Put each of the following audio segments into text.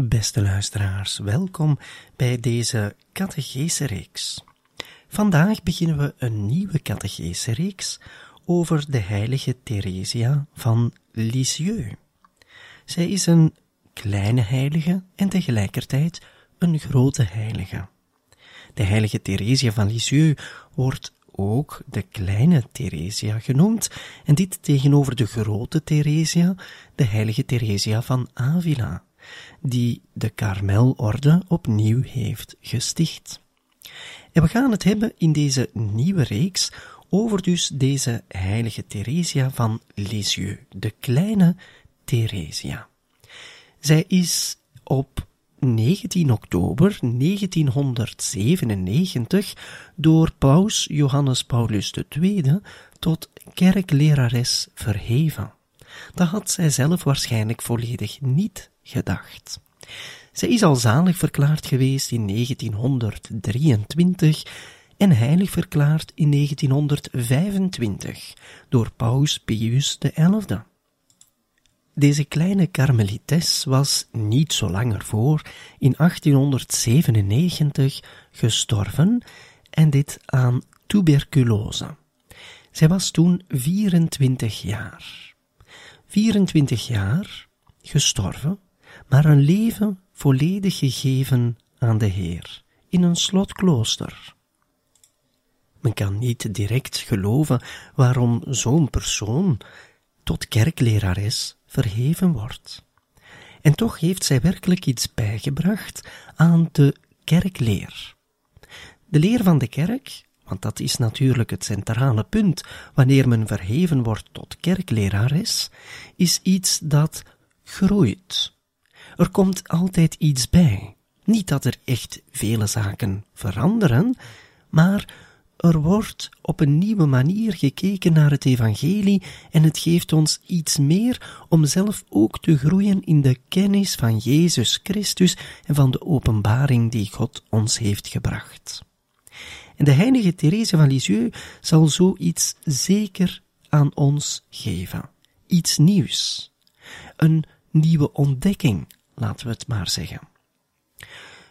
Beste luisteraars, welkom bij deze catechese-reeks. Vandaag beginnen we een nieuwe catechese-reeks over de heilige Theresia van Lisieux. Zij is een kleine heilige en tegelijkertijd een grote heilige. De heilige Theresia van Lisieux wordt ook de kleine Theresia genoemd, en dit tegenover de grote Theresia, de heilige Theresia van Avila die de Karmelorde opnieuw heeft gesticht. En we gaan het hebben in deze nieuwe reeks over dus deze heilige Theresia van Lisieux, de kleine Theresia. Zij is op 19 oktober 1997 door paus Johannes Paulus II tot kerklerares verheven. Dat had zij zelf waarschijnlijk volledig niet gedacht. Zij is al zalig verklaard geweest in 1923 en heilig verklaard in 1925 door paus Pius XI. Deze kleine karmelites was niet zo lang ervoor, in 1897, gestorven en dit aan tuberculose. Zij was toen 24 jaar. 24 jaar, gestorven, maar een leven volledig gegeven aan de Heer, in een slotklooster. Men kan niet direct geloven waarom zo'n persoon tot kerklerares verheven wordt. En toch heeft zij werkelijk iets bijgebracht aan de kerkleer. De leer van de kerk, want dat is natuurlijk het centrale punt wanneer men verheven wordt tot kerklerares, is iets dat groeit. Er komt altijd iets bij. Niet dat er echt vele zaken veranderen, maar er wordt op een nieuwe manier gekeken naar het evangelie en het geeft ons iets meer om zelf ook te groeien in de kennis van Jezus Christus en van de openbaring die God ons heeft gebracht. En de heilige Therese van Lisieux zal zoiets zeker aan ons geven. Iets nieuws. Een nieuwe ontdekking laten we het maar zeggen.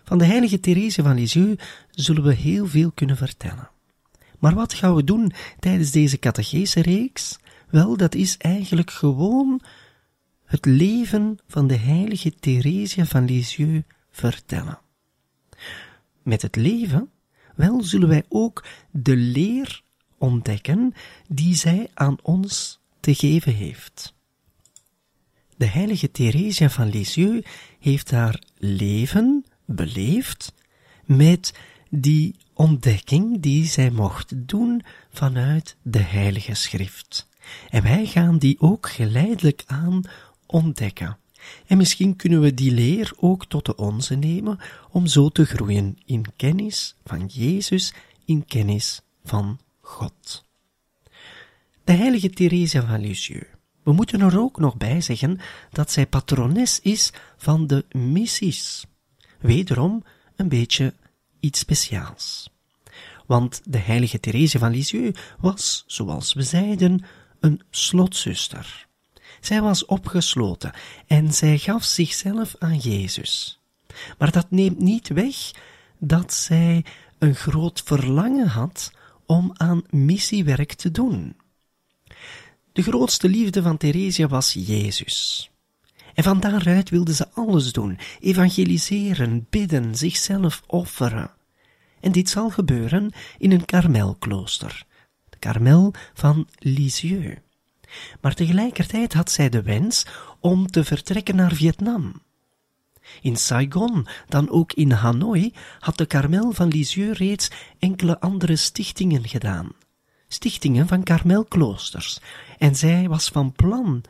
Van de heilige Therese van Lisieux zullen we heel veel kunnen vertellen. Maar wat gaan we doen tijdens deze catechese reeks? Wel, dat is eigenlijk gewoon het leven van de heilige Theresia van Lisieux vertellen. Met het leven, wel, zullen wij ook de leer ontdekken die zij aan ons te geven heeft. De heilige Theresia van Lisieux heeft haar leven beleefd met die ontdekking die zij mocht doen vanuit de heilige schrift. En wij gaan die ook geleidelijk aan ontdekken. En misschien kunnen we die leer ook tot de onze nemen om zo te groeien in kennis van Jezus, in kennis van God. De heilige Theresia van Lisieux we moeten er ook nog bij zeggen dat zij patrones is van de missies. Wederom een beetje iets speciaals. Want de heilige Therese van Lisieux was, zoals we zeiden, een slotzuster. Zij was opgesloten en zij gaf zichzelf aan Jezus. Maar dat neemt niet weg dat zij een groot verlangen had om aan missiewerk te doen. De grootste liefde van Theresia was Jezus. En van daaruit wilde ze alles doen: evangeliseren, bidden, zichzelf offeren. En dit zal gebeuren in een karmelklooster, de karmel van Lisieux. Maar tegelijkertijd had zij de wens om te vertrekken naar Vietnam. In Saigon, dan ook in Hanoi, had de Karmel van Lisieux reeds enkele andere stichtingen gedaan. Stichtingen van karmelkloosters. En zij was van plan,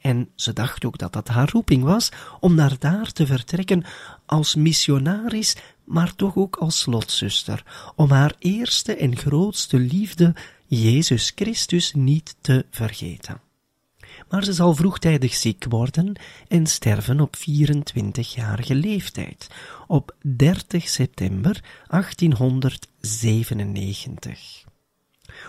en ze dacht ook dat dat haar roeping was, om naar daar te vertrekken als missionaris, maar toch ook als slotzuster, om haar eerste en grootste liefde, Jezus Christus, niet te vergeten maar ze zal vroegtijdig ziek worden en sterven op 24-jarige leeftijd, op 30 september 1897.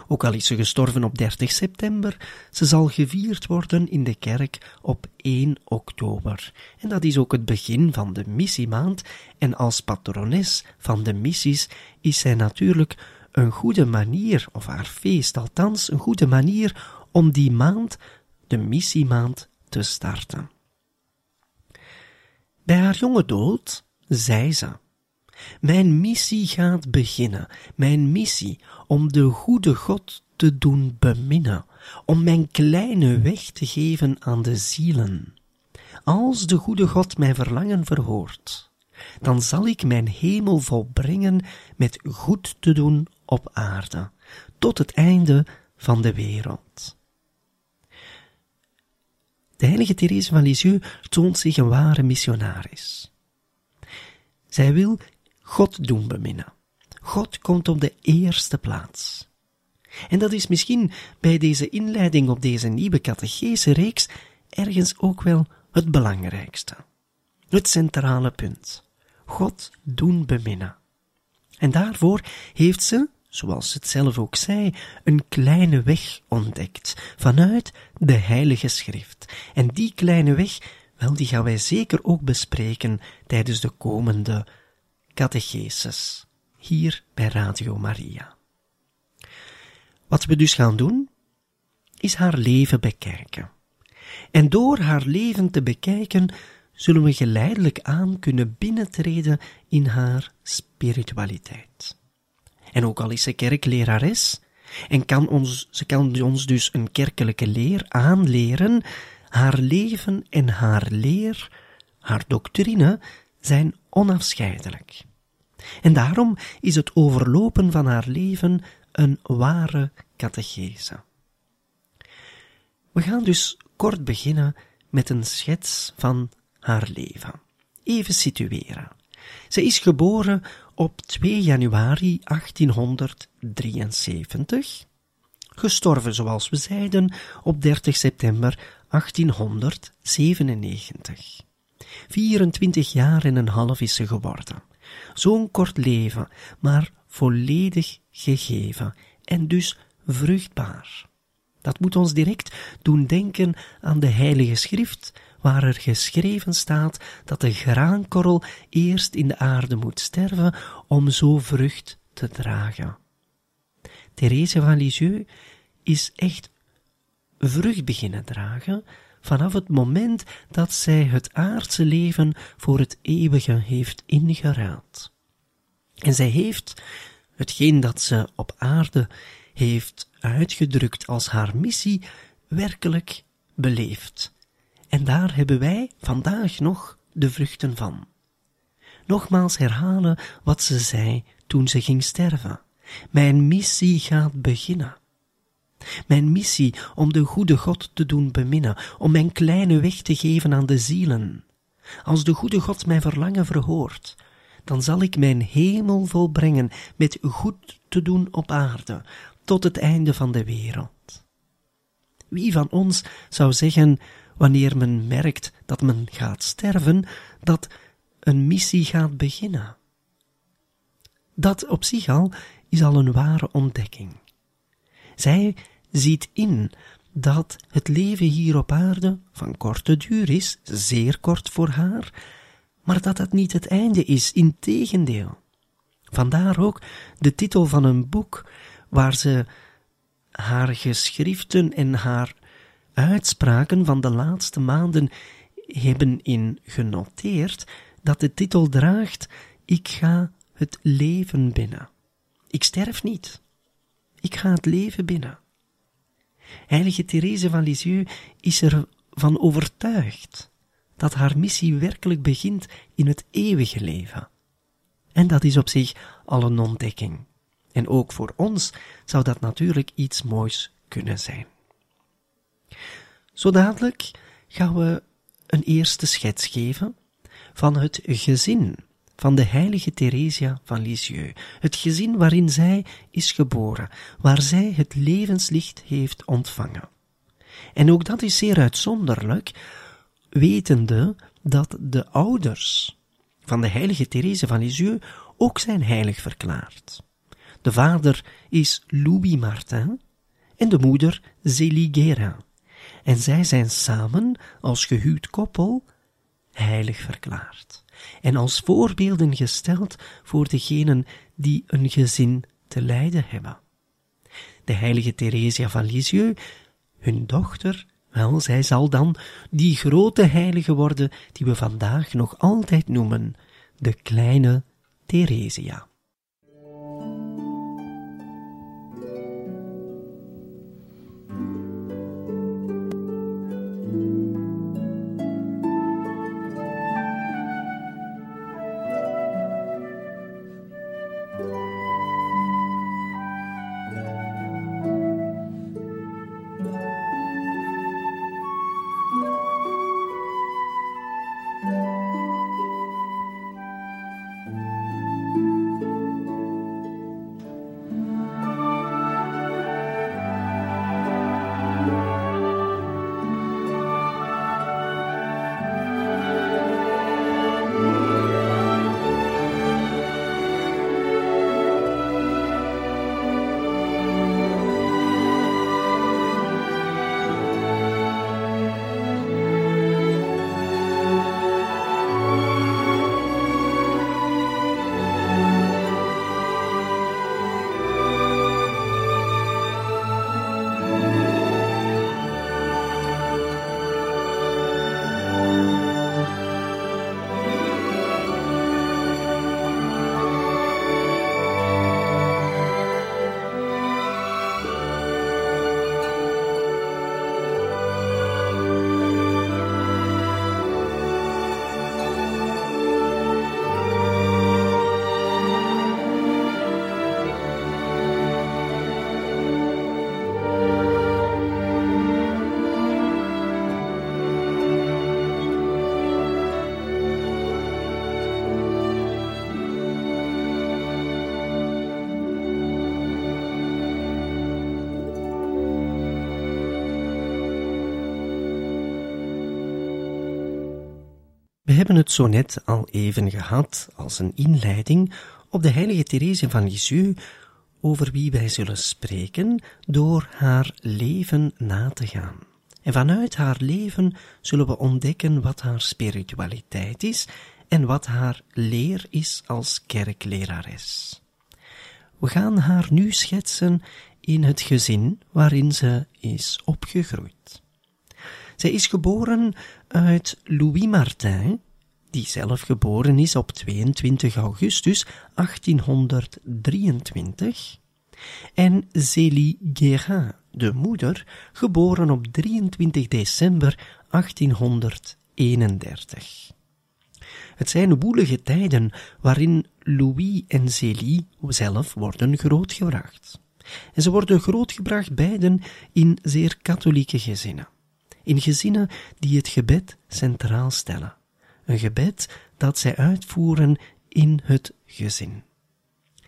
Ook al is ze gestorven op 30 september, ze zal gevierd worden in de kerk op 1 oktober. En dat is ook het begin van de missiemaand, en als patrones van de missies is zij natuurlijk een goede manier, of haar feest althans, een goede manier om die maand de missiemaand te starten. Bij haar jonge dood zei ze: Mijn missie gaat beginnen, mijn missie om de goede God te doen beminnen, om mijn kleine weg te geven aan de zielen. Als de goede God mijn verlangen verhoort, dan zal ik mijn hemel volbrengen met goed te doen op aarde, tot het einde van de wereld. De heilige Therese van Lisieux toont zich een ware missionaris. Zij wil God doen beminnen. God komt op de eerste plaats. En dat is misschien bij deze inleiding op deze nieuwe catechese reeks ergens ook wel het belangrijkste. Het centrale punt. God doen beminnen. En daarvoor heeft ze, zoals het zelf ook zei, een kleine weg ontdekt vanuit de Heilige Schrift. En die kleine weg, wel, die gaan wij zeker ook bespreken tijdens de komende catecheses, hier bij Radio Maria. Wat we dus gaan doen, is haar leven bekijken. En door haar leven te bekijken, zullen we geleidelijk aan kunnen binnentreden in haar spiritualiteit. En ook al is ze kerklerares, en kan ons, ze kan ons dus een kerkelijke leer aanleren, haar leven en haar leer, haar doctrine, zijn onafscheidelijk. En daarom is het overlopen van haar leven een ware catechese. We gaan dus kort beginnen met een schets van haar leven. Even situeren. Ze is geboren op 2 januari 1873, gestorven zoals we zeiden op 30 september 1897. 24 jaar en een half is ze geworden. Zo'n kort leven, maar volledig gegeven en dus vruchtbaar. Dat moet ons direct doen denken aan de Heilige Schrift, waar er geschreven staat dat de graankorrel eerst in de aarde moet sterven om zo vrucht te dragen. Therese van Lisieux is echt vrucht beginnen dragen vanaf het moment dat zij het aardse leven voor het eeuwige heeft ingeruild. En zij heeft hetgeen dat ze op aarde heeft uitgedrukt als haar missie werkelijk beleefd. En daar hebben wij vandaag nog de vruchten van. Nogmaals herhalen wat ze zei toen ze ging sterven. Mijn missie gaat beginnen. Mijn missie om de goede God te doen beminnen, om mijn kleine weg te geven aan de zielen. Als de goede God mijn verlangen verhoort, dan zal ik mijn hemel volbrengen met goed te doen op aarde, tot het einde van de wereld. Wie van ons zou zeggen, wanneer men merkt dat men gaat sterven, dat een missie gaat beginnen? Dat op zich al is al een ware ontdekking. Zij ziet in dat het leven hier op aarde van korte duur is, zeer kort voor haar, maar dat dat niet het einde is, integendeel. Vandaar ook de titel van een boek waar ze haar geschriften en haar uitspraken van de laatste maanden hebben in genoteerd dat de titel draagt Ik ga het leven binnen. Ik sterf niet. Ik ga het leven binnen. Heilige Therese van Lisieux is ervan overtuigd dat haar missie werkelijk begint in het eeuwige leven. En dat is op zich al een ontdekking. En ook voor ons zou dat natuurlijk iets moois kunnen zijn. Zo dadelijk gaan we een eerste schets geven van het gezin van de heilige Theresia van Lisieux, het gezin waarin zij is geboren, waar zij het levenslicht heeft ontvangen. En ook dat is zeer uitzonderlijk, wetende dat de ouders van de heilige Therese van Lisieux ook zijn heilig verklaard. De vader is Louis Martin en de moeder Zélie Guérin. En zij zijn samen als gehuwd koppel heilig verklaard en als voorbeelden gesteld voor degenen die een gezin te lijden hebben. De heilige Theresia van Lisieux, hun dochter, wel, zij zal dan die grote heilige worden die we vandaag nog altijd noemen, de kleine Theresia. Hebben het zo net al even gehad als een inleiding op de heilige Therese van Lisieux, over wie wij zullen spreken door haar leven na te gaan. En vanuit haar leven zullen we ontdekken wat haar spiritualiteit is en wat haar leer is als kerklerares. We gaan haar nu schetsen in het gezin waarin ze is opgegroeid. Zij is geboren uit Louis Martin, die zelf geboren is op 22 augustus 1823, en Zélie Guérin, de moeder, geboren op 23 december 1831. Het zijn woelige tijden waarin Louis en Zélie zelf worden grootgebracht. En ze worden grootgebracht beiden in zeer katholieke gezinnen in gezinnen die het gebed centraal stellen. Een gebed dat zij uitvoeren in het gezin.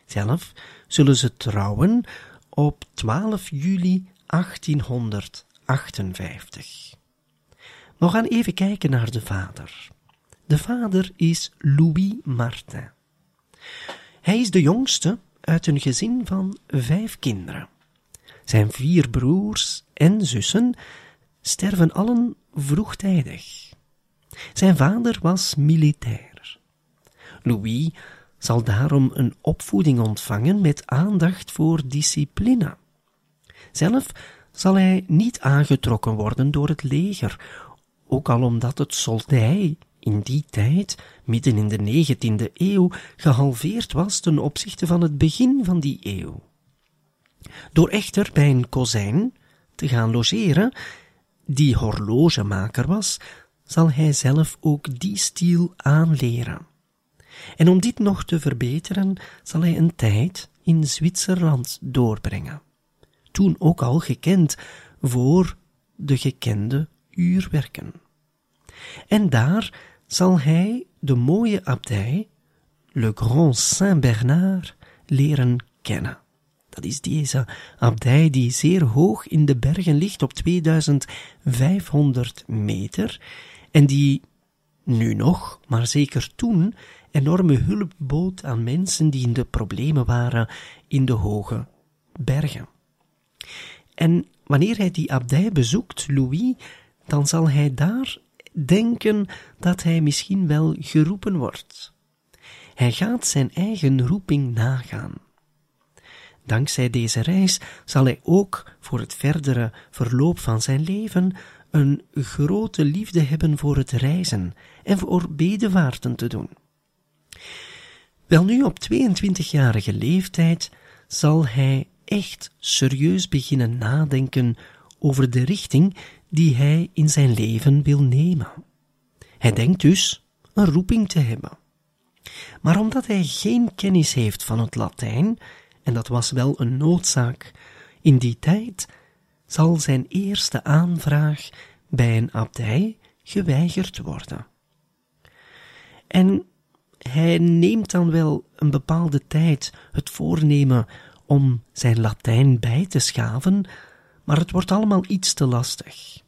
Zelf zullen ze trouwen op 12 juli 1858. We gaan even kijken naar de vader. De vader is Louis Martin. Hij is de jongste uit een gezin van vijf kinderen. Zijn vier broers en zussen sterven allen vroegtijdig. Zijn vader was militair. Louis zal daarom een opvoeding ontvangen met aandacht voor discipline. Zelf zal hij niet aangetrokken worden door het leger ook al omdat het soldij in die tijd, midden in de 19e eeuw, gehalveerd was ten opzichte van het begin van die eeuw. Door echter bij een kozijn te gaan logeren, die horlogemaker was, zal hij zelf ook die stiel aanleren. En om dit nog te verbeteren, zal hij een tijd in Zwitserland doorbrengen. Toen ook al gekend voor de gekende uurwerken. En daar zal hij de mooie abdij, Le Grand Saint-Bernard, leren kennen. Dat is deze abdij die zeer hoog in de bergen ligt op 2500 meter en die nu nog, maar zeker toen, enorme hulp bood aan mensen die in de problemen waren in de hoge bergen. En wanneer hij die abdij bezoekt, Louis, dan zal hij daar denken dat hij misschien wel geroepen wordt. Hij gaat zijn eigen roeping nagaan. Dankzij deze reis zal hij ook voor het verdere verloop van zijn leven een grote liefde hebben voor het reizen en voor bedevaarten te doen. Wel nu op 22-jarige leeftijd zal hij echt serieus beginnen nadenken over de richting die hij in zijn leven wil nemen. Hij denkt dus een roeping te hebben. Maar omdat hij geen kennis heeft van het Latijn, en dat was wel een noodzaak in die tijd, zal zijn eerste aanvraag bij een abdij geweigerd worden. En hij neemt dan wel een bepaalde tijd het voornemen om zijn Latijn bij te schaven, maar het wordt allemaal iets te lastig.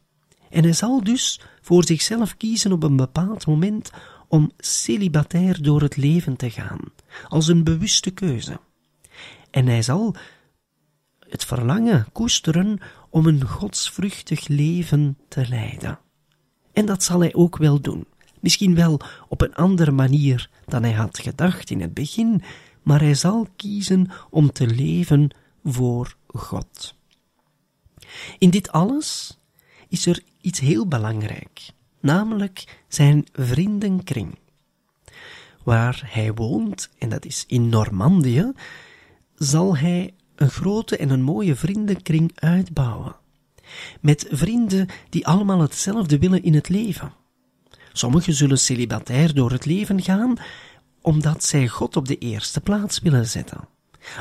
En hij zal dus voor zichzelf kiezen op een bepaald moment om celibatair door het leven te gaan, als een bewuste keuze. En hij zal het verlangen koesteren om een godsvruchtig leven te leiden. En dat zal hij ook wel doen. Misschien wel op een andere manier dan hij had gedacht in het begin, maar hij zal kiezen om te leven voor God. In dit alles is er iets heel belangrijk, namelijk zijn vriendenkring. Waar hij woont, en dat is in Normandië, zal hij een grote en een mooie vriendenkring uitbouwen. Met vrienden die allemaal hetzelfde willen in het leven. Sommigen zullen celibatair door het leven gaan, omdat zij God op de eerste plaats willen zetten.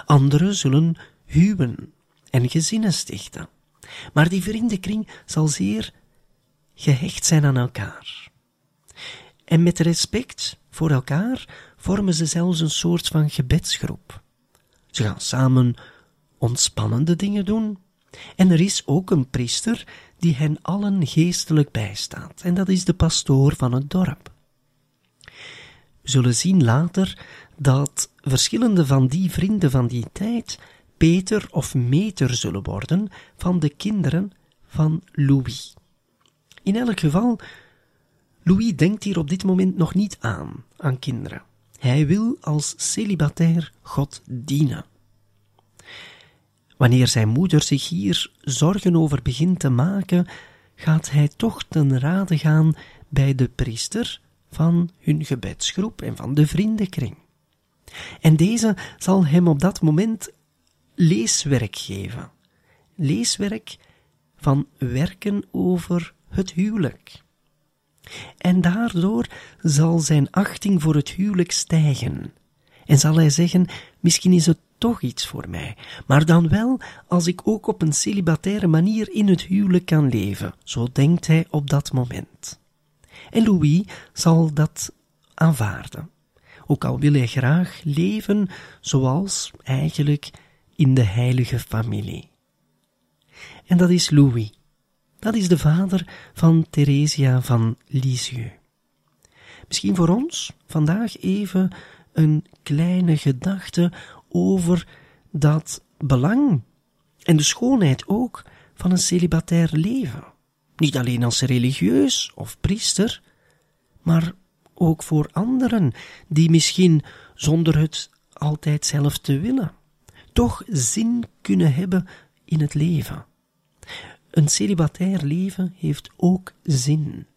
Anderen zullen huwen en gezinnen stichten. Maar die vriendenkring zal zeer gehecht zijn aan elkaar. En met respect voor elkaar vormen ze zelfs een soort van gebedsgroep. Ze gaan samen ontspannende dingen doen. En er is ook een priester die hen allen geestelijk bijstaat, en dat is de pastoor van het dorp. We zullen zien later dat verschillende van die vrienden van die tijd Peter of Meter zullen worden van de kinderen van Louis. In elk geval, Louis denkt hier op dit moment nog niet aan, aan kinderen. Hij wil als celibatair God dienen. Wanneer zijn moeder zich hier zorgen over begint te maken, gaat hij toch ten rade gaan bij de priester van hun gebedsgroep en van de vriendenkring. En deze zal hem op dat moment leeswerk geven. Leeswerk van werken over het huwelijk. En daardoor zal zijn achting voor het huwelijk stijgen. En zal hij zeggen, misschien is het toch iets voor mij, maar dan wel als ik ook op een celibataire manier in het huwelijk kan leven, zo denkt hij op dat moment. En Louis zal dat aanvaarden, ook al wil hij graag leven zoals eigenlijk in de heilige familie. En dat is Louis. Dat is de vader van Theresia van Lisieux. Misschien voor ons vandaag even een kleine gedachte over dat belang en de schoonheid ook van een celibatair leven. Niet alleen als religieus of priester, maar ook voor anderen die misschien zonder het altijd zelf te willen, toch zin kunnen hebben in het leven. Een celibatair leven heeft ook zin.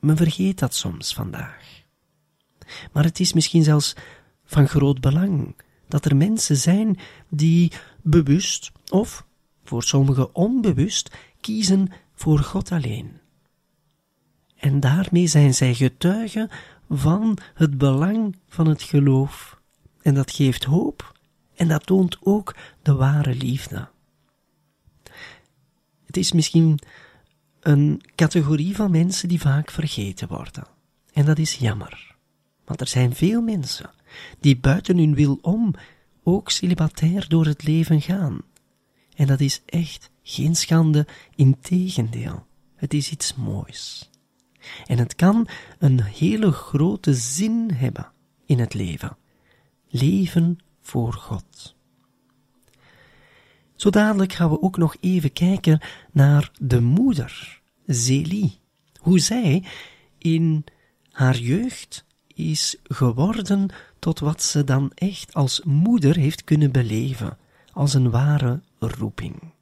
Men vergeet dat soms vandaag. Maar het is misschien zelfs van groot belang dat er mensen zijn die bewust of voor sommigen onbewust kiezen voor God alleen. En daarmee zijn zij getuigen van het belang van het geloof. En dat geeft hoop en dat toont ook de ware liefde. Het is misschien een categorie van mensen die vaak vergeten worden. En dat is jammer. Want er zijn veel mensen die buiten hun wil om ook celibatair door het leven gaan. En dat is echt geen schande, integendeel. Het is iets moois. En het kan een hele grote zin hebben in het leven. Leven voor God. Zo dadelijk gaan we ook nog even kijken naar de moeder, Zélie. Hoe zij in haar jeugd is geworden tot wat ze dan echt als moeder heeft kunnen beleven, als een ware roeping.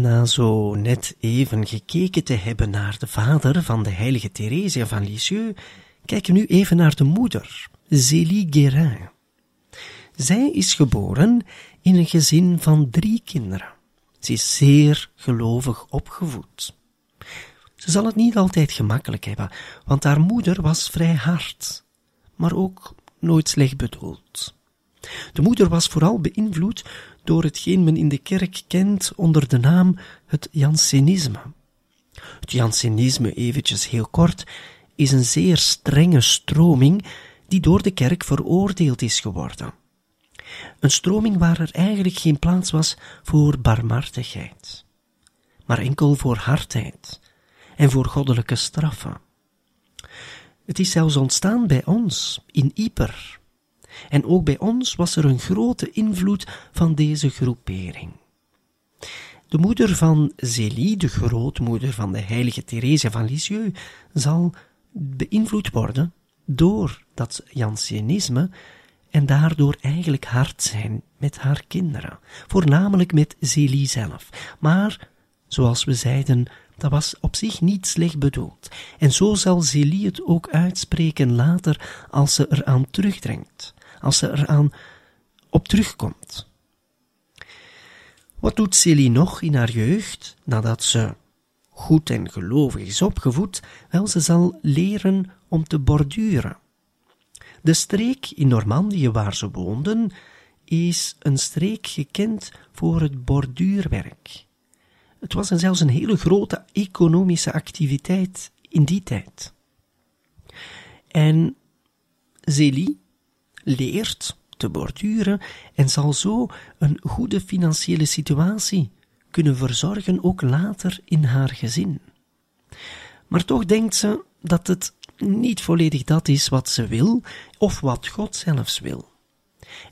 Na zo net even gekeken te hebben naar de vader van de heilige Theresia van Lisieux, kijken we nu even naar de moeder, Zélie Guérin. Zij is geboren in een gezin van drie kinderen. Ze is zeer gelovig opgevoed. Ze zal het niet altijd gemakkelijk hebben, want haar moeder was vrij hard, maar ook nooit slecht bedoeld. De moeder was vooral beïnvloed door hetgeen men in de kerk kent onder de naam het Jansenisme. Het Jansenisme, eventjes heel kort, is een zeer strenge stroming die door de kerk veroordeeld is geworden. Een stroming waar er eigenlijk geen plaats was voor barmhartigheid, maar enkel voor hardheid en voor goddelijke straffen. Het is zelfs ontstaan bij ons, in Yper, en ook bij ons was er een grote invloed van deze groepering. De moeder van Zélie, de grootmoeder van de heilige Therese van Lisieux, zal beïnvloed worden door dat Jansenisme en daardoor eigenlijk hard zijn met haar kinderen, voornamelijk met Zélie zelf. Maar, zoals we zeiden, dat was op zich niet slecht bedoeld. En zo zal Zélie het ook uitspreken later als ze eraan terugdringt als ze eraan op terugkomt. Wat doet Celie nog in haar jeugd, nadat ze goed en gelovig is opgevoed? Wel, ze zal leren om te borduren. De streek in Normandië waar ze woonden, is een streek gekend voor het borduurwerk. Het was zelfs een hele grote economische activiteit in die tijd. En Zélie leert te borduren en zal zo een goede financiële situatie kunnen verzorgen, ook later in haar gezin. Maar toch denkt ze dat het niet volledig dat is wat ze wil, of wat God zelfs wil.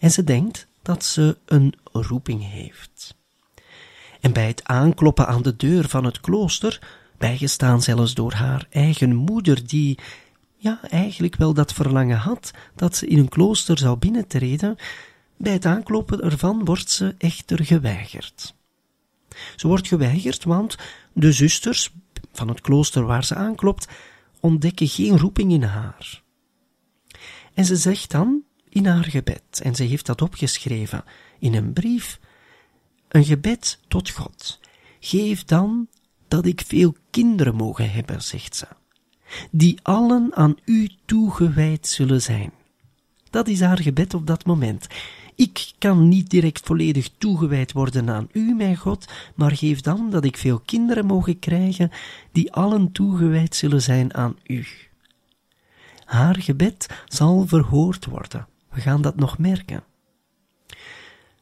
En ze denkt dat ze een roeping heeft. En bij het aankloppen aan de deur van het klooster, bijgestaan zelfs door haar eigen moeder, die ja, eigenlijk wel dat verlangen had dat ze in een klooster zou binnentreden, bij het aankloppen ervan wordt ze echter geweigerd. Ze wordt geweigerd, want de zusters van het klooster waar ze aanklopt ontdekken geen roeping in haar. En ze zegt dan in haar gebed, en ze heeft dat opgeschreven in een brief, een gebed tot God. Geef dan dat ik veel kinderen mogen hebben, zegt ze, die allen aan u toegewijd zullen zijn. Dat is haar gebed op dat moment. Ik kan niet direct volledig toegewijd worden aan u, mijn God, maar geef dan dat ik veel kinderen mogen krijgen die allen toegewijd zullen zijn aan u. Haar gebed zal verhoord worden. We gaan dat nog merken.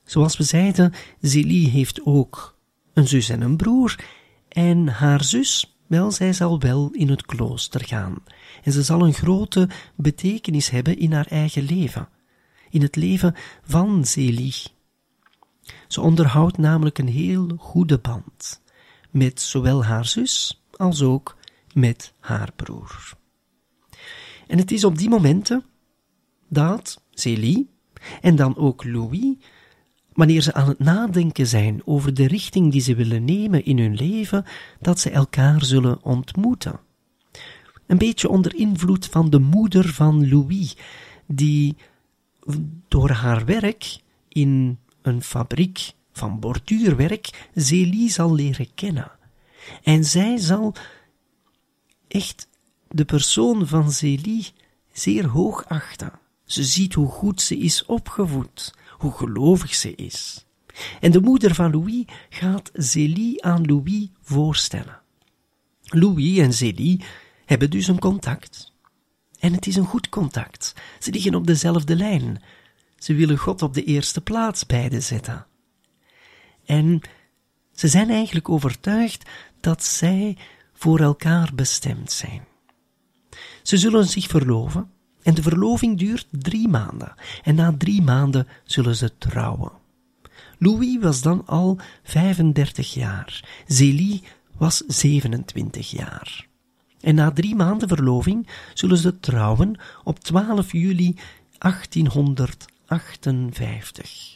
Zoals we zeiden, Zélie heeft ook een zus en een broer, en haar zus, wel, zij zal wel in het klooster gaan. En ze zal een grote betekenis hebben in haar eigen leven, in het leven van Zélie. Ze onderhoudt namelijk een heel goede band met zowel haar zus als ook met haar broer. En het is op die momenten dat Célie en dan ook Louis, wanneer ze aan het nadenken zijn over de richting die ze willen nemen in hun leven, dat ze elkaar zullen ontmoeten. Een beetje onder invloed van de moeder van Louis, die door haar werk in een fabriek van borduurwerk Zélie zal leren kennen. En zij zal echt de persoon van Zélie zeer hoog achten. Ze ziet hoe goed ze is opgevoed, hoe gelovig ze is. En de moeder van Louis gaat Zélie aan Louis voorstellen. Louis en Zélie hebben dus een contact. En het is een goed contact. Ze liggen op dezelfde lijn. Ze willen God op de eerste plaats beide zetten. En ze zijn eigenlijk overtuigd dat zij voor elkaar bestemd zijn. Ze zullen zich verloven en de verloving duurt drie maanden en na drie maanden zullen ze trouwen. Louis was dan al 35 jaar, Zélie was 27 jaar. En na drie maanden verloving zullen ze trouwen op 12 juli 1858.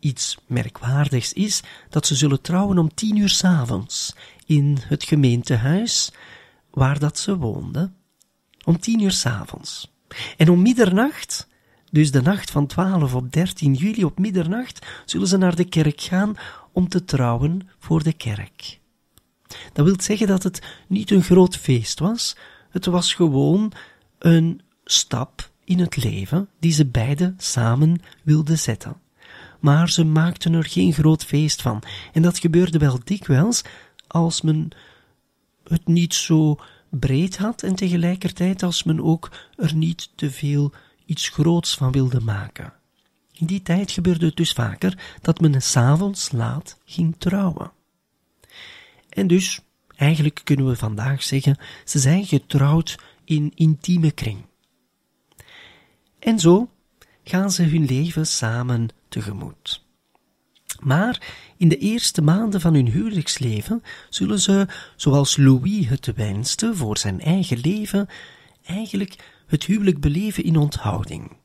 Iets merkwaardigs is dat ze zullen trouwen om tien uur s avonds in het gemeentehuis waar dat ze woonden, om tien uur s'avonds. En om middernacht, dus de nacht van 12 op 13 juli op middernacht, zullen ze naar de kerk gaan om te trouwen voor de kerk. Dat wil zeggen dat het niet een groot feest was, het was gewoon een stap in het leven die ze beiden samen wilden zetten. Maar ze maakten er geen groot feest van, en dat gebeurde wel dikwijls als men het niet zo breed had en tegelijkertijd als men ook er niet te veel iets groots van wilde maken. In die tijd gebeurde het dus vaker dat men s'avonds laat ging trouwen. En dus, eigenlijk kunnen we vandaag zeggen, ze zijn getrouwd in intieme kring. En zo gaan ze hun leven samen tegemoet. Maar in de eerste maanden van hun huwelijksleven zullen ze, zoals Louis het wenste voor zijn eigen leven, eigenlijk het huwelijk beleven in onthouding.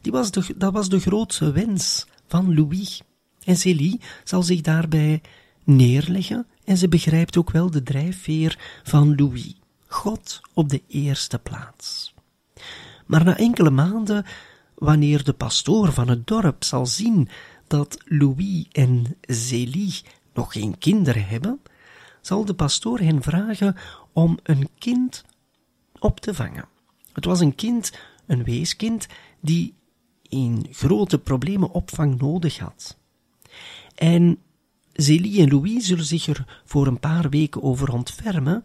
Die was de, dat was de grootste wens van Louis. En Célie zal zich daarbij neerleggen en ze begrijpt ook wel de drijfveer van Louis. God op de eerste plaats. Maar na enkele maanden, wanneer de pastoor van het dorp zal zien dat Louis en Zélie nog geen kinderen hebben, zal de pastoor hen vragen om een kind op te vangen. Het was een kind, een weeskind, die in grote problemen opvang nodig had. En Zélie en Louis zullen zich er voor een paar weken over ontfermen,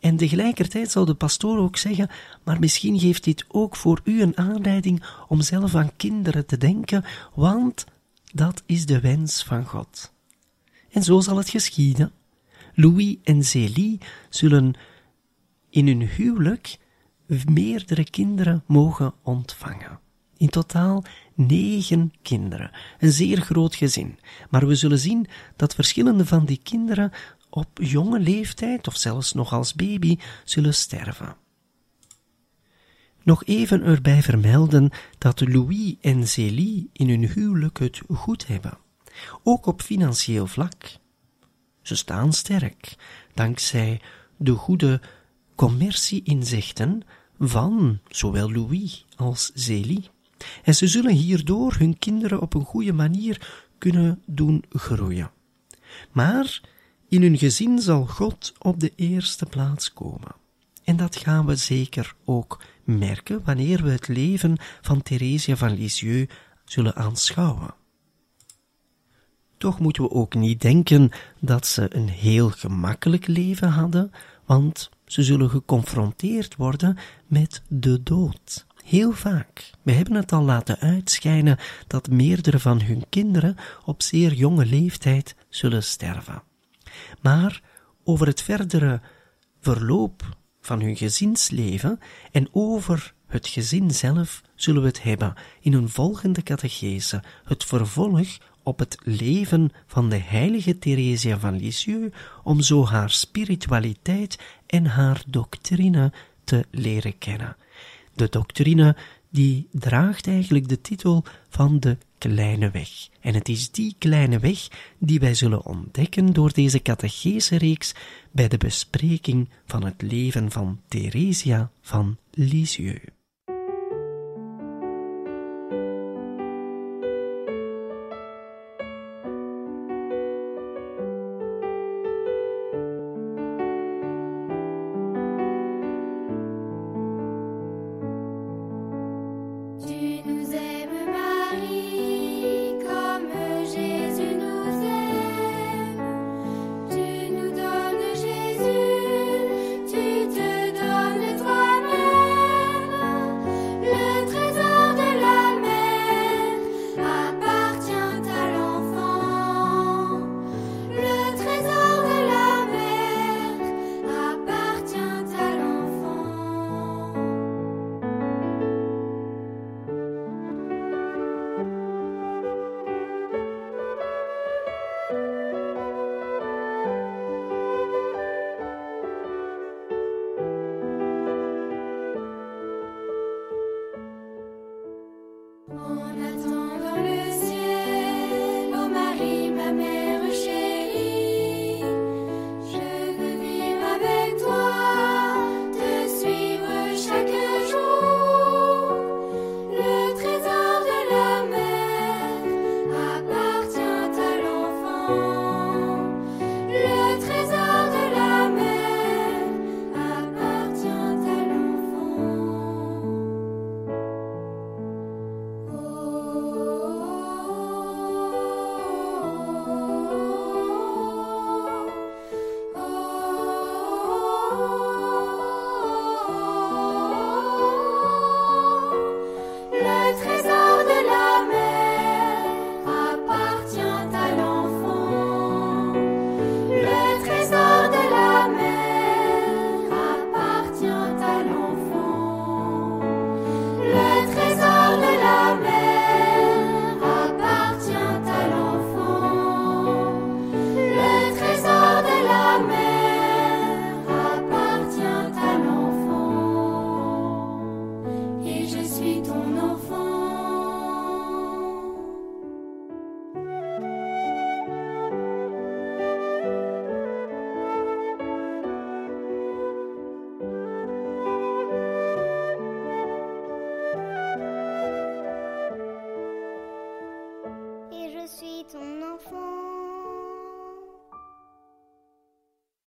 en tegelijkertijd zal de pastoor ook zeggen, maar misschien geeft dit ook voor u een aanleiding om zelf aan kinderen te denken, want dat is de wens van God. En zo zal het geschieden. Louis en Zélie zullen in hun huwelijk meerdere kinderen mogen ontvangen. In totaal negen kinderen, een zeer groot gezin. Maar we zullen zien dat verschillende van die kinderen op jonge leeftijd, of zelfs nog als baby, zullen sterven. Nog even erbij vermelden dat Louis en Zélie in hun huwelijk het goed hebben, ook op financieel vlak. Ze staan sterk, dankzij de goede commercieinzichten van zowel Louis als Zélie. En ze zullen hierdoor hun kinderen op een goede manier kunnen doen groeien. Maar in hun gezin zal God op de eerste plaats komen. En dat gaan we zeker ook merken wanneer we het leven van Theresia van Lisieux zullen aanschouwen. Toch moeten we ook niet denken dat ze een heel gemakkelijk leven hadden, want ze zullen geconfronteerd worden met de dood. Heel vaak. We hebben het al laten uitschijnen dat meerdere van hun kinderen op zeer jonge leeftijd zullen sterven. Maar over het verdere verloop van hun gezinsleven en over het gezin zelf zullen we het hebben in een volgende catechese, het vervolg op het leven van de heilige Theresia van Lisieux, om zo haar spiritualiteit en haar doctrine te leren kennen. De doctrine die draagt eigenlijk de titel van de kleine weg. En het is die kleine weg die wij zullen ontdekken door deze catechese-reeks bij de bespreking van het leven van Theresia van Lisieux.